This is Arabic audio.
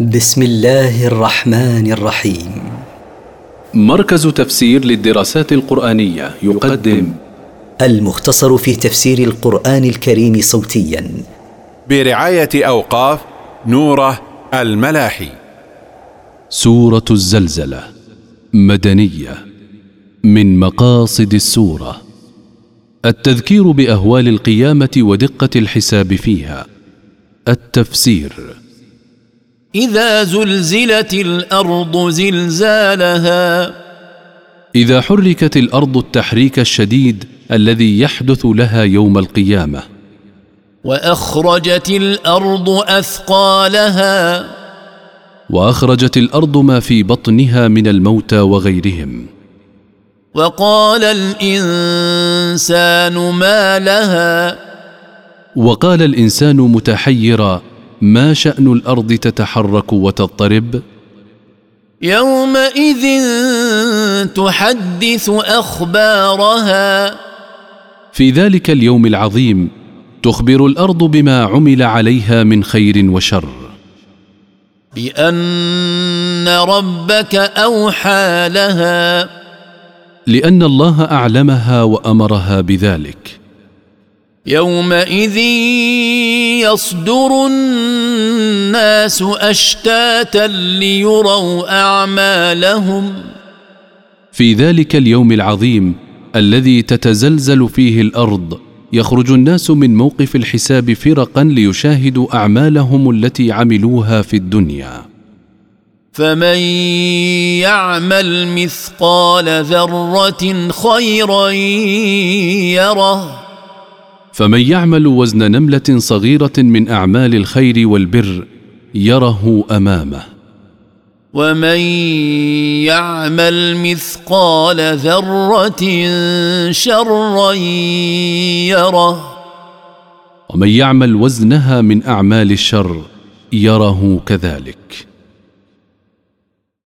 بسم الله الرحمن الرحيم. مركز تفسير للدراسات القرآنية يقدم. المختصر في تفسير القرآن الكريم صوتيا. برعاية أوقاف نوره الملاحي. سورة الزلزلة مدنية من مقاصد السورة. التذكير بأهوال القيامة ودقة الحساب فيها. التفسير. إذا زلزلت الأرض زلزالها. إذا حركت الأرض التحريك الشديد الذي يحدث لها يوم القيامة. وأخرجت الأرض أثقالها. وأخرجت الأرض ما في بطنها من الموتى وغيرهم. وقال الإنسان ما لها. وقال الإنسان متحيرا ما شأن الأرض تتحرك وتضطرب؟ يومئذ تحدث أخبارها. في ذلك اليوم العظيم تخبر الأرض بما عمل عليها من خير وشر. بأن ربك أوحى لها. لأن الله أعلمها وأمرها بذلك. يومئذ يصدر الناس أشتاتا ليروا أعمالهم. في ذلك اليوم العظيم الذي تتزلزل فيه الأرض يخرج الناس من موقف الحساب فرقا ليشاهدوا أعمالهم التي عملوها في الدنيا. فمن يعمل مثقال ذرة خيرا يره. فمن يعمل وزن نملة صغيرة من أعمال الخير والبر يره أمامه. ومن يعمل مثقال ذرة شرا يره. ومن يعمل وزنها من أعمال الشر يره كذلك.